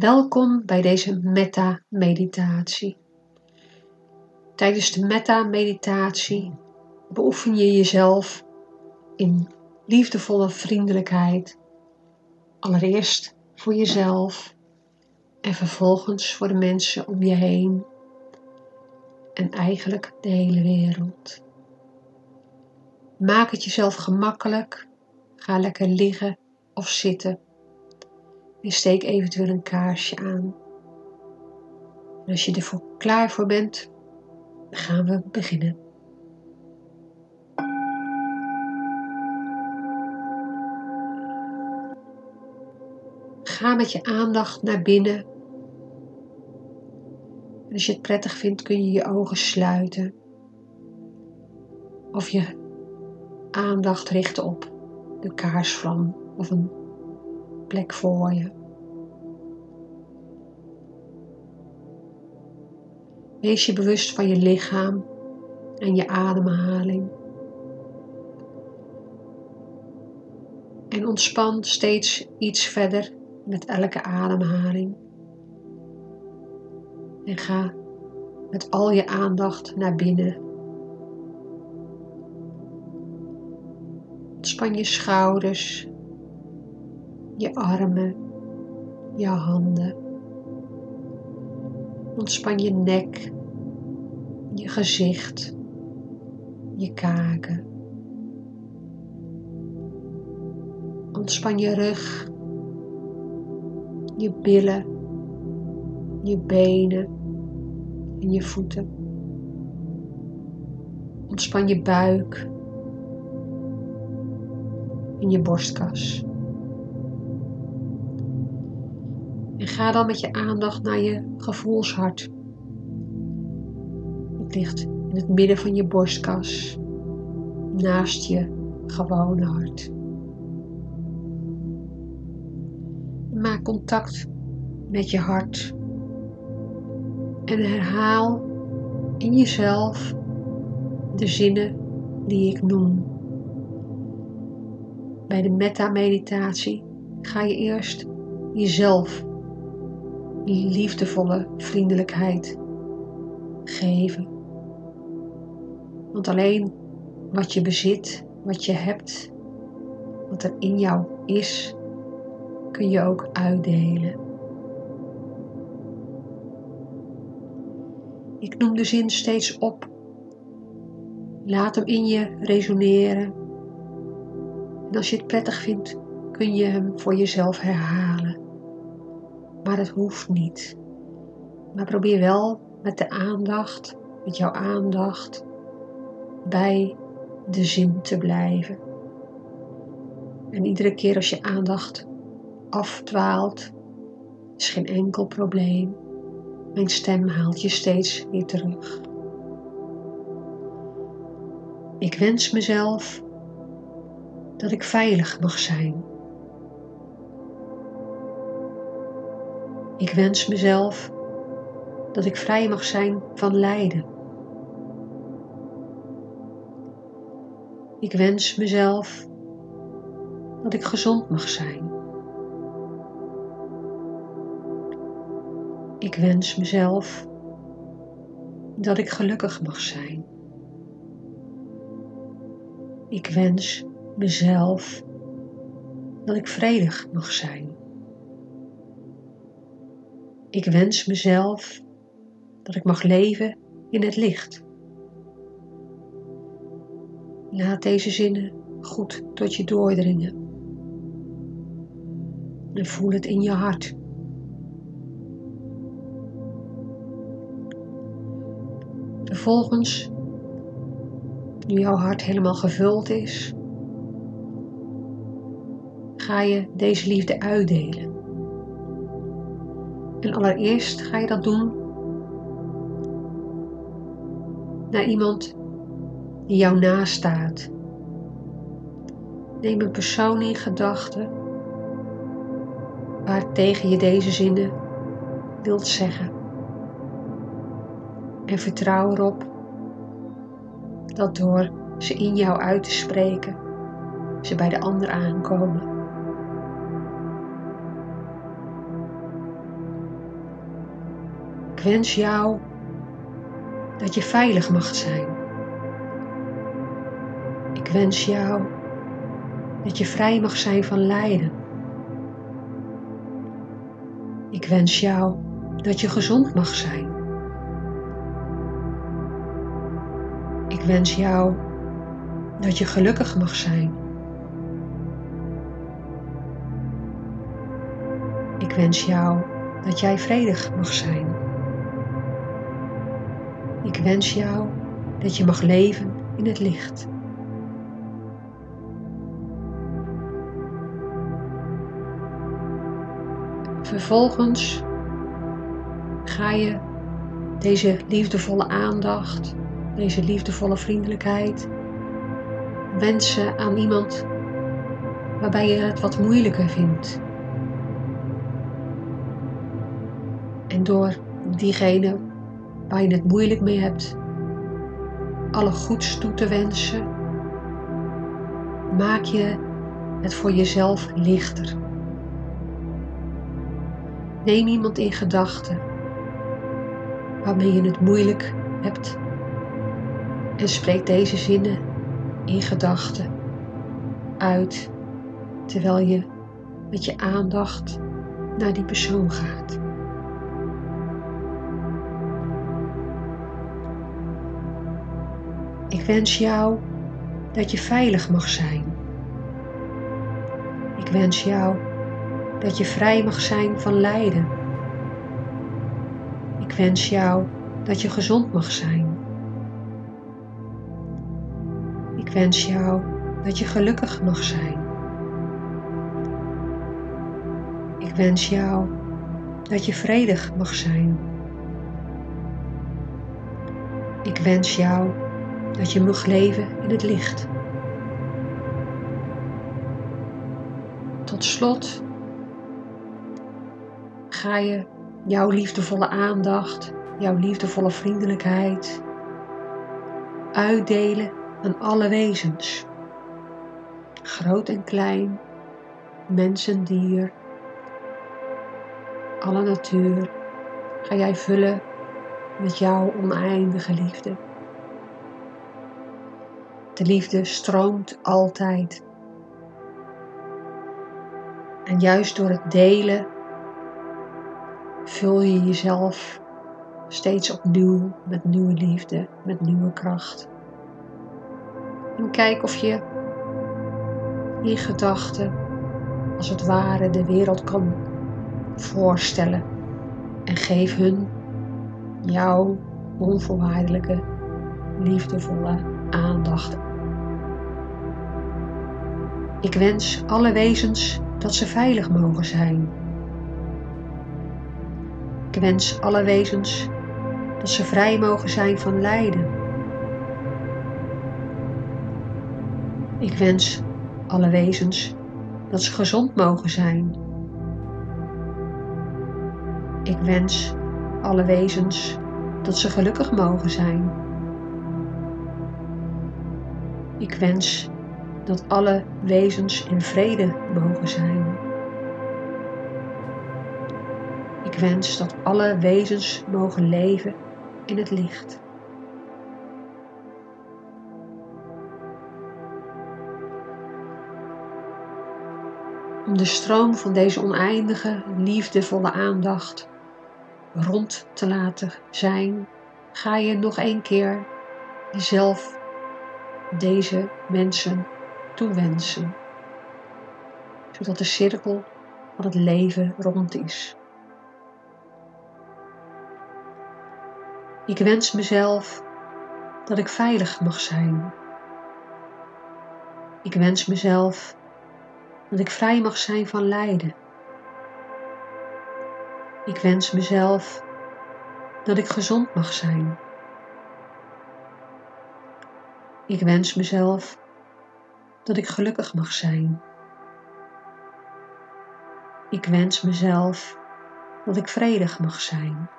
Welkom bij deze metta-meditatie. Tijdens de metta-meditatie beoefen je jezelf in liefdevolle vriendelijkheid. Allereerst voor jezelf en vervolgens voor de mensen om je heen en eigenlijk de hele wereld. Maak het jezelf gemakkelijk. Ga lekker liggen of zitten. En steek eventueel een kaarsje aan. En als je er klaar voor bent, gaan we beginnen. Ga met je aandacht naar binnen. En als je het prettig vindt, kun je je ogen sluiten. Of je aandacht richten op de kaarsvlam of een plek voor je. Wees je bewust van je lichaam en je ademhaling. En ontspan steeds iets verder met elke ademhaling. En ga met al je aandacht naar binnen. Ontspan je schouders, je armen, je handen. Ontspan je nek, je gezicht, je kaken. Ontspan je rug, je billen, je benen en je voeten. Ontspan je buik en je borstkas. Ga dan met je aandacht naar je gevoelshart. Het ligt in het midden van je borstkas, naast je gewone hart. Maak contact met je hart en herhaal in jezelf de zinnen die ik noem. Bij de metta-meditatie ga je eerst jezelf liefdevolle vriendelijkheid geven. Want alleen wat je bezit, wat je hebt, wat er in jou is, kun je ook uitdelen. Ik noem de zin steeds op. Laat hem in je resoneren. En als je het prettig vindt, kun je hem voor jezelf herhalen. Maar het hoeft niet. Maar probeer wel met de aandacht, met jouw aandacht, bij de zin te blijven. En iedere keer als je aandacht afdwaalt, is geen enkel probleem. Mijn stem haalt je steeds weer terug. Ik wens mezelf dat ik veilig mag zijn. Ik wens mezelf dat ik vrij mag zijn van lijden. Ik wens mezelf dat ik gezond mag zijn. Ik wens mezelf dat ik gelukkig mag zijn. Ik wens mezelf dat ik vredig mag zijn. Ik wens mezelf dat ik mag leven in het licht. Laat deze zinnen goed tot je doordringen. En voel het in je hart. Vervolgens, nu jouw hart helemaal gevuld is, ga je deze liefde uitdelen. En allereerst ga je dat doen naar iemand die jou nastaat. Neem een persoon in gedachten waar tegen je deze zinnen wilt zeggen. En vertrouw erop dat door ze in jou uit te spreken, ze bij de ander aankomen. Ik wens jou dat je veilig mag zijn. Ik wens jou dat je vrij mag zijn van lijden. Ik wens jou dat je gezond mag zijn. Ik wens jou dat je gelukkig mag zijn. Ik wens jou dat jij vredig mag zijn. Ik wens jou dat je mag leven in het licht. Vervolgens ga je deze liefdevolle aandacht, deze liefdevolle vriendelijkheid wensen aan iemand waarbij je het wat moeilijker vindt. En door diegene waar je het moeilijk mee hebt, alle goeds toe te wensen, maak je het voor jezelf lichter. Neem iemand in gedachten waarmee je het moeilijk hebt en spreek deze zinnen in gedachten uit terwijl je met je aandacht naar die persoon gaat. Ik wens jou dat je veilig mag zijn. Ik wens jou dat je vrij mag zijn van lijden. Ik wens jou dat je gezond mag zijn. Ik wens jou dat je gelukkig mag zijn. Ik wens jou dat je vredig mag zijn. Ik wens jou dat je mag leven in het licht. Tot slot ga je jouw liefdevolle aandacht, jouw liefdevolle vriendelijkheid uitdelen aan alle wezens, groot en klein, mens en dier, alle natuur, ga jij vullen met jouw oneindige liefde. De liefde stroomt altijd. En juist door het delen vul je jezelf steeds opnieuw met nieuwe liefde, met nieuwe kracht. En kijk of je in gedachten als het ware de wereld kan voorstellen. En geef hun jouw onvoorwaardelijke, liefdevolle aandacht. Ik wens alle wezens dat ze veilig mogen zijn. Ik wens alle wezens dat ze vrij mogen zijn van lijden. Ik wens alle wezens dat ze gezond mogen zijn. Ik wens alle wezens dat ze gelukkig mogen zijn. Ik wens dat alle wezens in vrede mogen zijn. Ik wens dat alle wezens mogen leven in het licht. Om de stroom van deze oneindige, liefdevolle aandacht rond te laten zijn, ga je nog een keer jezelf deze mensen toewensen, zodat de cirkel van het leven rond is. Ik wens mezelf dat ik veilig mag zijn. Ik wens mezelf dat ik vrij mag zijn van lijden. Ik wens mezelf dat ik gezond mag zijn. Ik wens mezelf dat ik gelukkig mag zijn. Ik wens mezelf dat ik vredig mag zijn.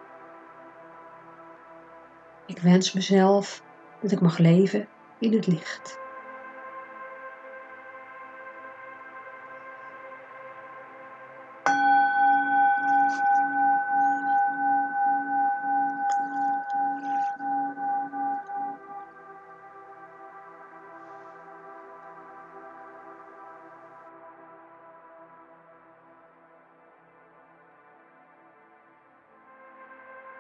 Ik wens mezelf dat ik mag leven in het licht.